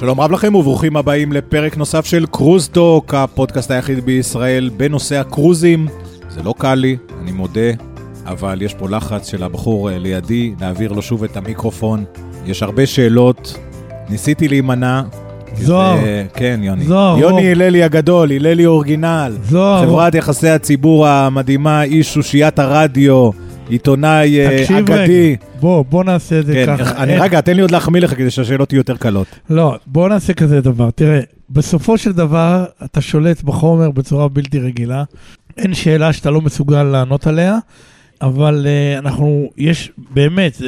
שלום רב לכם וברוכים הבאים לפרק נוסף של קרוזטוק, הפודקאסט היחיד בישראל בנושא הקרוזים. זה לא קל לי, אני מודה, אבל יש פה לחץ של הבחור אה, לידי להעביר לו שוב את המיקרופון. יש הרבה שאלות, ניסיתי להימנע. זוהר. זה- כן, יוני. זוהר, יוני. הללי הגדול, הללי אורגינל. זוהר, חברת יחסי הציבור המדהימה, איש אושיית הרדיו, עיתונאי אה, תקשיב אגדי. רגע, בוא, בוא נעשה את זה כן, ככה. אני איך- רגע, תן לי עוד להחמיא לך כדי שהשאלות יהיו יותר קלות. לא, בוא נעשה כזה דבר. תראה, בסופו של דבר, אתה שולט בחומר בצורה בלתי רגילה. אין שאלה שאתה לא מסוגל לענות עליה, אבל uh, אנחנו, יש, באמת, uh,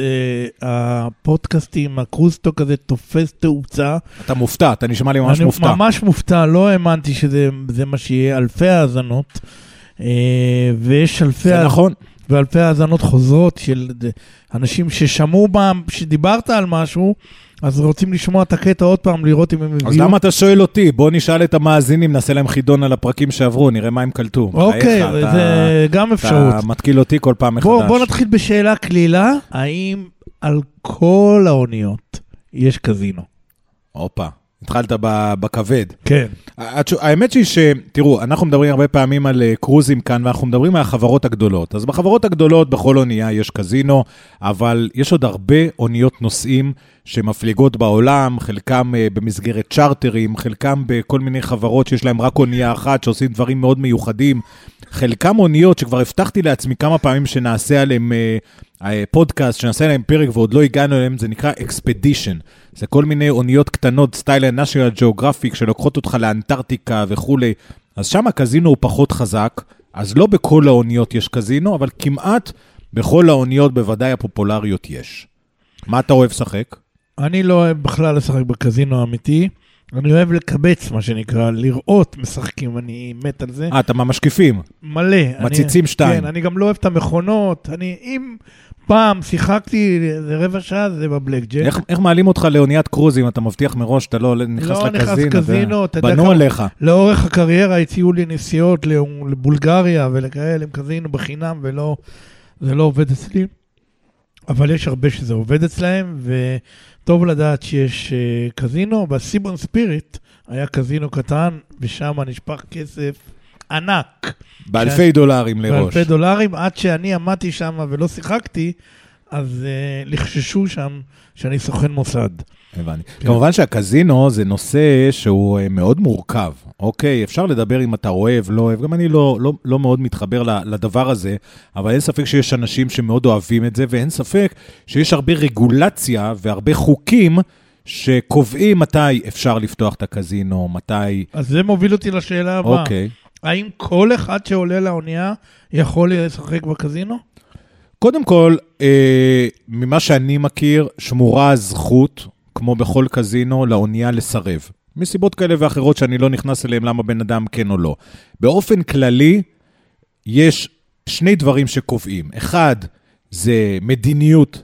הפודקאסטים, הקרוסטוק הזה תופס תאוצה. אתה מופתע, אתה נשמע לי ממש אני מופתע. ממש מופתע, לא האמנתי שזה זה מה שיהיה, אלפי האזנות. Uh, ויש אלפי... זה נכון. ואלפי האזנות חוזרות של אנשים ששמעו פעם, שדיברת על משהו, אז רוצים לשמוע את הקטע עוד פעם, לראות אם הם הביאו. אז למה אתה שואל אותי? בוא נשאל את המאזינים, נעשה להם חידון על הפרקים שעברו, נראה מה הם קלטו. אוקיי, בחייך, אתה- זה גם אפשרות. אתה מתקיל אותי כל פעם מחדש. בוא, בוא נתחיל בשאלה קלילה, האם על כל האוניות יש קזינו? הופה, התחלת בכבד. כן. האמת היא ש... תראו, אנחנו מדברים הרבה פעמים על אה, קרוזים כאן, ואנחנו מדברים על החברות הגדולות. אז בחברות הגדולות, בכל אונייה יש קזינו, אבל יש עוד הרבה אוניות נוסעים שמפליגות בעולם, חלקם אה, במסגרת צ'רטרים, חלקם בכל מיני חברות שיש להם רק אונייה אחת, שעושים דברים מאוד מיוחדים. חלקם אוניות שכבר הבטחתי לעצמי כמה פעמים שנעשה עליהם אה, אה, פודקאסט, שנעשה עליהם פרק ועוד לא הגענו אליהם, זה נקרא אקספדישן. זה כל מיני אוניות קטנות, סטייל national geographic, שלוקחות אותך לאנטארקטיקה וכולי. אז שם הקזינו הוא פחות חזק, אז לא בכל האוניות יש קזינו, אבל כמעט בכל האוניות, בוודאי הפופולריות, יש. מה אתה אוהב לשחק? אני לא אוהב בכלל לשחק בקזינו האמיתי. אני אוהב לקבץ, מה שנקרא, לראות משחקים, אני מת על זה. אה, אתה מהמשקיפים. מלא. מציצים אני, שתיים. כן, אני גם לא אוהב את המכונות. אני, אם פעם שיחקתי רבע שעה, זה בבלק ג'ק. איך, איך מעלים אותך לאוניית קרוזים? אתה מבטיח מראש שאתה לא נכנס לא נכנס לקזינו. קזינו, אתה יודע בנו עליך. לאורך הקריירה הציעו לי נסיעות לבולגריה ולכאלה עם קזינו בחינם, ולא, זה לא עובד אצלי. אבל יש הרבה שזה עובד אצלהם, וטוב לדעת שיש uh, קזינו. בסיבון ספיריט היה קזינו קטן, ושם נשפך כסף ענק. באלפי דולרים לראש. באלפי דולרים, עד שאני עמדתי שם ולא שיחקתי, אז uh, לחששו שם שאני סוכן מוסד. הבנתי. כן. כמובן שהקזינו זה נושא שהוא אה, מאוד מורכב, אוקיי? אפשר לדבר אם אתה אוהב, לא אוהב, גם אני לא, לא, לא מאוד מתחבר לדבר הזה, אבל אין ספק שיש אנשים שמאוד אוהבים את זה, ואין ספק שיש הרבה רגולציה והרבה חוקים שקובעים מתי אפשר לפתוח את הקזינו, מתי... אז זה מוביל אותי לשאלה הבאה. אוקיי. האם כל אחד שעולה לאונייה יכול לשחק בקזינו? קודם כל, אה, ממה שאני מכיר, שמורה הזכות, כמו בכל קזינו, לאונייה לסרב. מסיבות כאלה ואחרות שאני לא נכנס אליהן, למה בן אדם כן או לא. באופן כללי, יש שני דברים שקובעים. אחד, זה מדיניות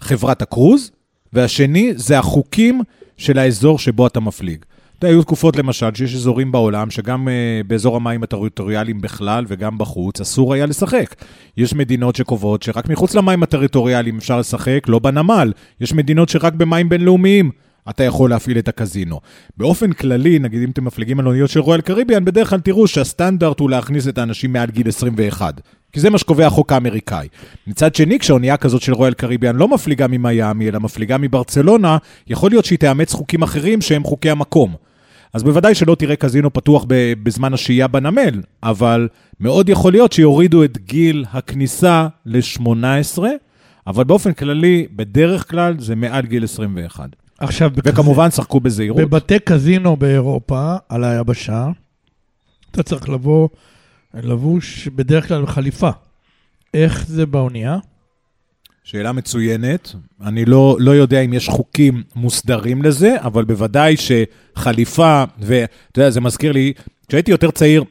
חברת הקרוז, והשני, זה החוקים של האזור שבו אתה מפליג. היו תקופות למשל שיש אזורים בעולם שגם uh, באזור המים הטריטוריאליים בכלל וגם בחוץ אסור היה לשחק. יש מדינות שקובעות שרק מחוץ למים הטריטוריאליים אפשר לשחק, לא בנמל. יש מדינות שרק במים בינלאומיים אתה יכול להפעיל את הקזינו. באופן כללי, נגיד אם אתם מפליגים על אוניות של רויאל קריביאן, בדרך כלל תראו שהסטנדרט הוא להכניס את האנשים מעל גיל 21. כי זה מה שקובע החוק האמריקאי. מצד שני, כשאונייה כזאת של רויאל קריביאן לא מפליגה ממיאמי, אלא מפליגה מברצלונה, יכול להיות שהיא תאמץ חוקים אחרים שהם חוקי המקום. אז בוודאי שלא תראה קזינו פתוח בזמן השהייה בנמל, אבל מאוד יכול להיות שיורידו את גיל הכניסה ל-18, אבל באופן כללי, בדרך כלל זה מעל גיל 21. עכשיו, בכזה- וכמובן, שחקו בזהירות. בבתי קזינו באירופה, על היבשה, אתה צריך לבוא לבוש בדרך כלל בחליפה. איך זה באונייה? שאלה מצוינת. אני לא, לא יודע אם יש חוקים מוסדרים לזה, אבל בוודאי שחליפה, ואתה יודע, זה מזכיר לי, כשהייתי יותר צעיר,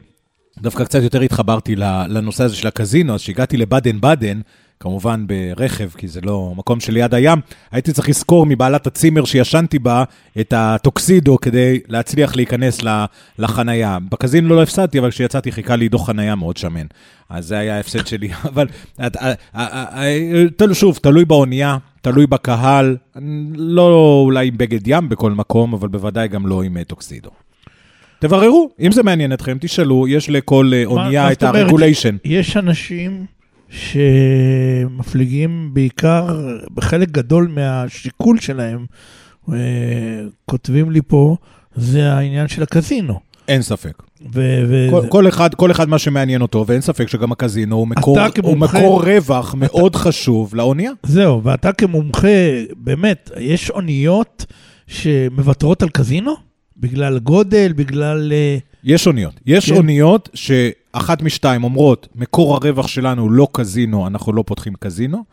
דווקא קצת יותר התחברתי לנושא הזה של הקזינו, אז כשהגעתי לבאדן-באדן, כמובן ברכב, כי זה לא מקום שליד הים, הייתי צריך לזכור מבעלת הצימר שישנתי בה את הטוקסידו כדי להצליח להיכנס לחנייה. בקזינו לא הפסדתי, אבל כשיצאתי חיכה לי דוח חנייה מאוד שמן. אז זה היה ההפסד שלי. אבל שוב, תלוי באונייה, תלוי בקהל, לא אולי עם בגד ים בכל מקום, אבל בוודאי גם לא עם טוקסידו. תבררו, אם זה מעניין אתכם, תשאלו, יש לכל אונייה את הרגוליישן. יש אנשים שמפליגים בעיקר, בחלק גדול מהשיקול שלהם, אה, כותבים לי פה, זה העניין של הקזינו. אין ספק. ו- ו- כל, כל, אחד, כל אחד מה שמעניין אותו, ואין ספק שגם הקזינו הוא מקור, הוא מקור רווח אתה, מאוד חשוב לאונייה. זהו, ואתה כמומחה, באמת, יש אוניות שמוותרות על קזינו? בגלל גודל, בגלל... אה, יש אוניות. יש כן. אוניות שאחת משתיים אומרות, מקור הרווח שלנו לא קזינו, אנחנו לא פותחים קזינו.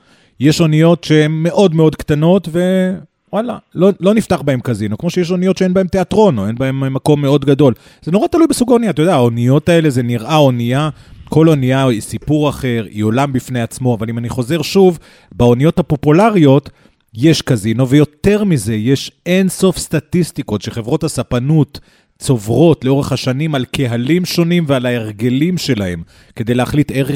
יש אוניות שהן מאוד מאוד קטנות, ווואלה, לא, לא נפתח בהן קזינו, כמו שיש אוניות שאין בהן תיאטרון, או אין בהן מקום מאוד גדול. זה נורא תלוי בסוג האונייה, אתה יודע, האוניות האלה זה נראה אונייה, כל אונייה היא סיפור אחר, היא עולם בפני עצמו, אבל אם אני חוזר שוב, באוניות הפופולריות, יש קזינו, ויותר מזה, יש אין סוף סטטיסטיקות שחברות הספנות צוברות לאורך השנים על קהלים שונים ועל ההרגלים שלהם, כדי להחליט איך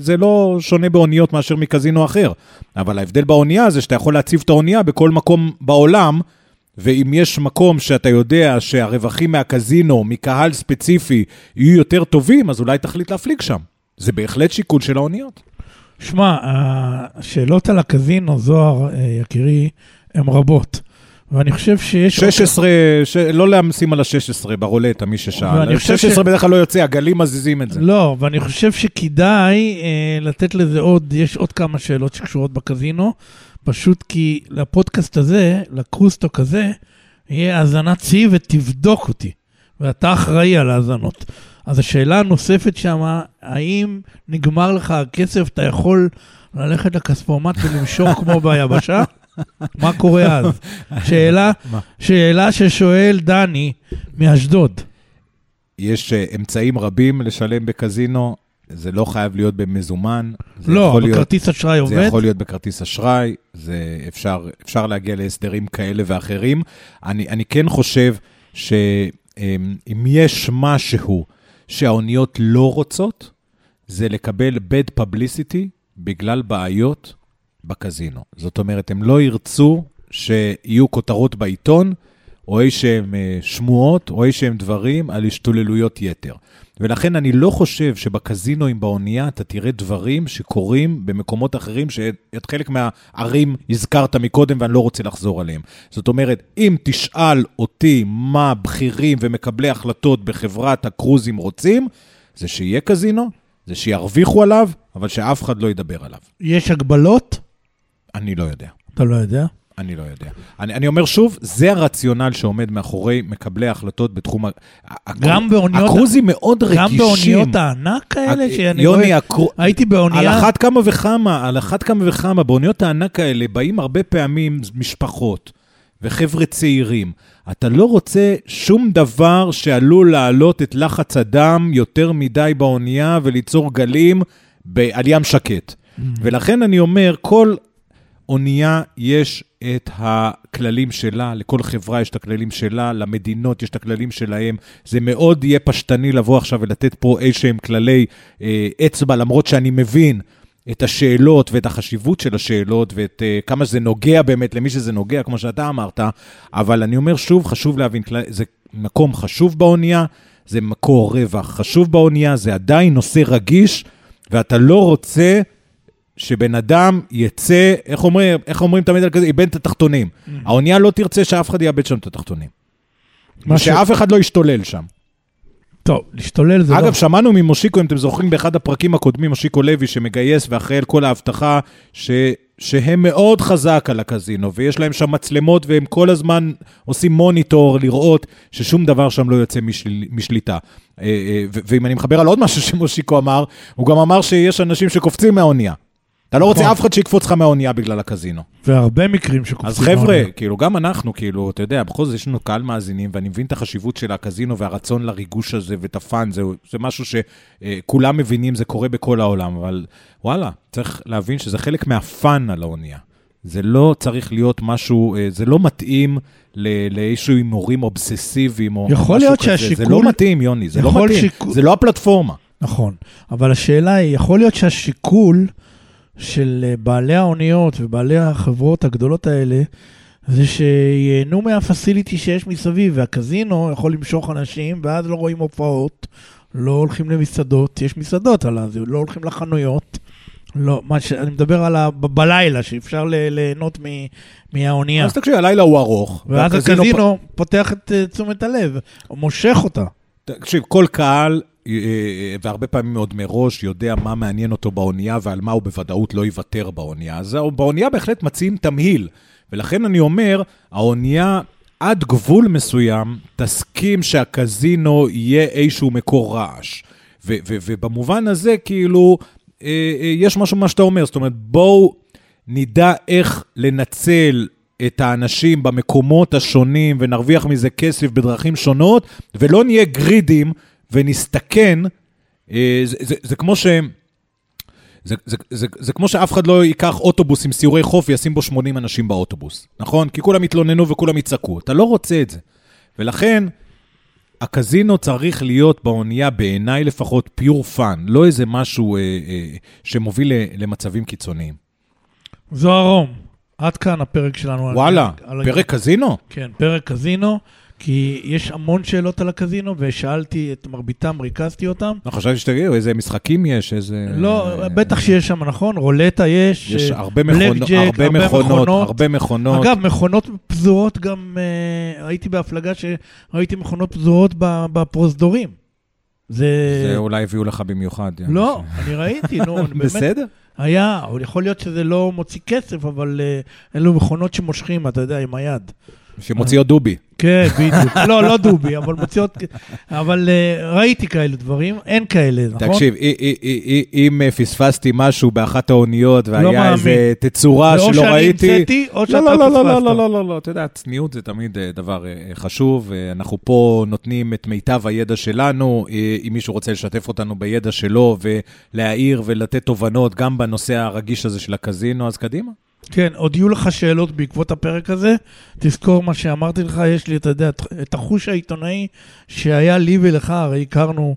זה לא שונה באוניות מאשר מקזינו אחר. אבל ההבדל באונייה זה שאתה יכול להציב את האונייה בכל מקום בעולם, ואם יש מקום שאתה יודע שהרווחים מהקזינו, מקהל ספציפי, יהיו יותר טובים, אז אולי תחליט להפליג שם. זה בהחלט שיקול של האוניות. שמע, השאלות על הקזינו, זוהר, אה, יקירי, הן רבות. ואני חושב שיש... 16, ש... לא להמשים על ה-16 ברולטה, מי ששאל. 16 ש... בדרך כלל לא יוצא, הגלים מזיזים את זה. לא, ואני חושב שכדאי אה, לתת לזה עוד, יש עוד כמה שאלות שקשורות בקזינו, פשוט כי לפודקאסט הזה, לקרוסטוק הזה, יהיה האזנת צי ותבדוק אותי, ואתה אחראי על האזנות. אז השאלה הנוספת שמה, האם נגמר לך הכסף, אתה יכול ללכת לכספומט ולמשוך כמו ביבשה? מה קורה אז? שאלה, שאלה ששואל דני מאשדוד. יש uh, אמצעים רבים לשלם בקזינו, זה לא חייב להיות במזומן. לא, בכרטיס להיות, אשראי עובד? זה יכול להיות בכרטיס אשראי, זה אפשר, אפשר להגיע להסדרים כאלה ואחרים. אני, אני כן חושב שאם יש משהו שהאוניות לא רוצות, זה לקבל bad publicity בגלל בעיות בקזינו. זאת אומרת, הם לא ירצו שיהיו כותרות בעיתון, או אי שהם אה, שמועות, או אי שהם דברים על השתוללויות יתר. ולכן אני לא חושב שבקזינואים באונייה אתה תראה דברים שקורים במקומות אחרים, שאת חלק מהערים הזכרת מקודם ואני לא רוצה לחזור עליהם. זאת אומרת, אם תשאל אותי מה בכירים ומקבלי החלטות בחברת הקרוזים רוצים, זה שיהיה קזינו, זה שירוויחו עליו, אבל שאף אחד לא ידבר עליו. יש הגבלות? אני לא יודע. אתה לא יודע? אני לא יודע. אני, אני אומר שוב, זה הרציונל שעומד מאחורי מקבלי ההחלטות בתחום... גם באוניות... הקרוזים מאוד רגישים. גם באוניות הענק האלה, שאני יוני, רואה... הקר... הייתי באונייה... על אחת כמה וכמה, על אחת כמה וכמה, באוניות הענק האלה באים הרבה פעמים משפחות וחבר'ה צעירים. אתה לא רוצה שום דבר שעלול להעלות את לחץ הדם יותר מדי באונייה וליצור גלים על ים שקט. Mm. ולכן אני אומר, כל אונייה יש את הכללים שלה, לכל חברה יש את הכללים שלה, למדינות יש את הכללים שלהם. זה מאוד יהיה פשטני לבוא עכשיו ולתת פה איזשהם כללי אה, אצבע, למרות שאני מבין את השאלות ואת החשיבות של השאלות ואת אה, כמה זה נוגע באמת למי שזה נוגע, כמו שאתה אמרת, אבל אני אומר שוב, חשוב להבין, זה מקום חשוב באונייה, זה מקור רווח חשוב באונייה, זה עדיין נושא רגיש, ואתה לא רוצה... שבן אדם יצא, איך אומרים, איך אומרים תמיד על כזה, איבד את התחתונים. Mm-hmm. האונייה לא תרצה שאף אחד יאבד שם את התחתונים. שאף ש... אחד לא ישתולל שם. טוב, להשתולל זה אגב, לא... אגב, שמענו ממושיקו, אם אתם זוכרים, באחד הפרקים הקודמים, מושיקו לוי, שמגייס ואחראי על כל האבטחה, ש... שהם מאוד חזק על הקזינו, ויש להם שם מצלמות, והם כל הזמן עושים מוניטור לראות ששום דבר שם לא יוצא משל... משליטה. אה, אה, ואם אני מחבר על עוד משהו שמושיקו אמר, הוא גם אמר שיש אנשים שקופצים מהאונייה. אתה לא רוצה נכון. אף אחד שיקפוץ לך מהאונייה בגלל הקזינו. והרבה מקרים שקופצים. אז חבר'ה, מהאונייה. כאילו, גם אנחנו, כאילו, אתה יודע, בכל זאת יש לנו קהל מאזינים, ואני מבין את החשיבות של הקזינו והרצון לריגוש הזה ואת הפאן, זה, זה משהו שכולם מבינים, זה קורה בכל העולם, אבל וואלה, צריך להבין שזה חלק מהפאן על האונייה. זה לא צריך להיות משהו, אה, זה לא מתאים לאיזשהו הימורים אובססיביים או משהו כזה. זה שהשיקול- לא מתאים, יוני, זה לא מתאים. שיקול- זה לא הפלטפורמה. נכון, אבל השאלה היא, יכול להיות שהשיקול של אה, בעלי האוניות ובעלי החברות הגדולות האלה, זה שייהנו מהפסיליטי שיש מסביב, והקזינו יכול למשוך אנשים, ואז לא רואים הופעות, לא הולכים למסעדות, יש מסעדות על הזה, לא הולכים לחנויות. לא, מה ש... אני מדבר על ה... ב- בלילה, שאפשר ל- ליהנות מ... מהאונייה. אז תקשיב, הלילה הוא ארוך. ואז הקזינו פותח את אה, תשומת הלב, מושך אותה. תקשיב, כל קהל, והרבה פעמים עוד מראש, יודע מה מעניין אותו באונייה ועל מה הוא בוודאות לא יוותר באונייה. אז באונייה בהחלט מציעים תמהיל. ולכן אני אומר, האונייה עד גבול מסוים תסכים שהקזינו יהיה איזשהו מקור רעש. ו- ו- ובמובן הזה, כאילו, אה, אה, יש משהו במה שאתה אומר. זאת אומרת, בואו נדע איך לנצל את האנשים במקומות השונים ונרוויח מזה כסף בדרכים שונות, ולא נהיה גרידים ונסתכן. אה, זה, זה, זה כמו ש... זה, זה, זה, זה כמו שאף אחד לא ייקח אוטובוס עם סיורי חוף וישים בו 80 אנשים באוטובוס, נכון? כי כולם יתלוננו וכולם יצעקו. אתה לא רוצה את זה. ולכן, הקזינו צריך להיות באונייה, בעיניי לפחות, pure fun, לא איזה משהו אה, אה, שמוביל למצבים קיצוניים. זוהרום, עד כאן הפרק שלנו. על- וואלה, על- פרק קזינו? כן, פרק קזינו, כי יש המון שאלות על הקזינו, ושאלתי את מרביתם, ריכזתי אותם. לא, חשבתי שתגידו, איזה משחקים יש, איזה... לא, בטח שיש שם, נכון? רולטה יש, יש הרבה, בלק מכונות, ג'ק, הרבה הרבה מכונות, מכונות. הרבה מכונות. אגב, מכונות פזורות גם, אה, הייתי בהפלגה שראיתי מכונות פזורות בפרוזדורים. זה... זה אולי הביאו לך במיוחד. לא, אני ראיתי, נו, באמת. בסדר. היה, יכול להיות שזה לא מוציא כסף, אבל אה, אלו מכונות שמושכים, אתה יודע, עם היד. שמוציאות דובי. כן, בדיוק. לא, לא דובי, אבל מוציאות... אבל אה, ראיתי כאלה דברים, אין כאלה, נכון? תקשיב, אם אה, פספסתי משהו באחת האוניות והיה לא מאמין. איזה תצורה או שלא שאני ראיתי... המצאתי, או שאתה לא, לא, לא, לא, פספסת. לא, לא, לא, לא, אתה יודע, צניעות זה תמיד אה, דבר חשוב. אנחנו פה נותנים את מיטב הידע שלנו. אם מישהו רוצה לשתף אותנו בידע שלו ולהעיר ולתת תובנות גם בנושא הרגיש הזה של הקזינו, אז קדימה. כן, עוד יהיו לך שאלות בעקבות הפרק הזה. תזכור מה שאמרתי לך, יש לי, אתה יודע, את החוש העיתונאי שהיה לי ולך, הרי הכרנו,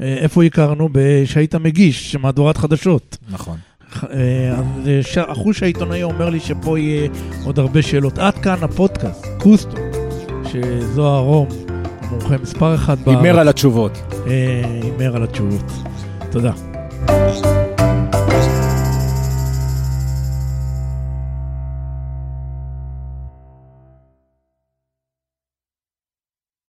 אה, איפה הכרנו? שהיית מגיש, מהדורת חדשות. נכון. אה, אה, החוש העיתונאי אומר לי שפה יהיה עוד הרבה שאלות. עד כאן הפודקאסט, קוסטו, שזוהר רום, המומחה מספר אחת בארץ, הימר על התשובות. הימר על התשובות. תודה.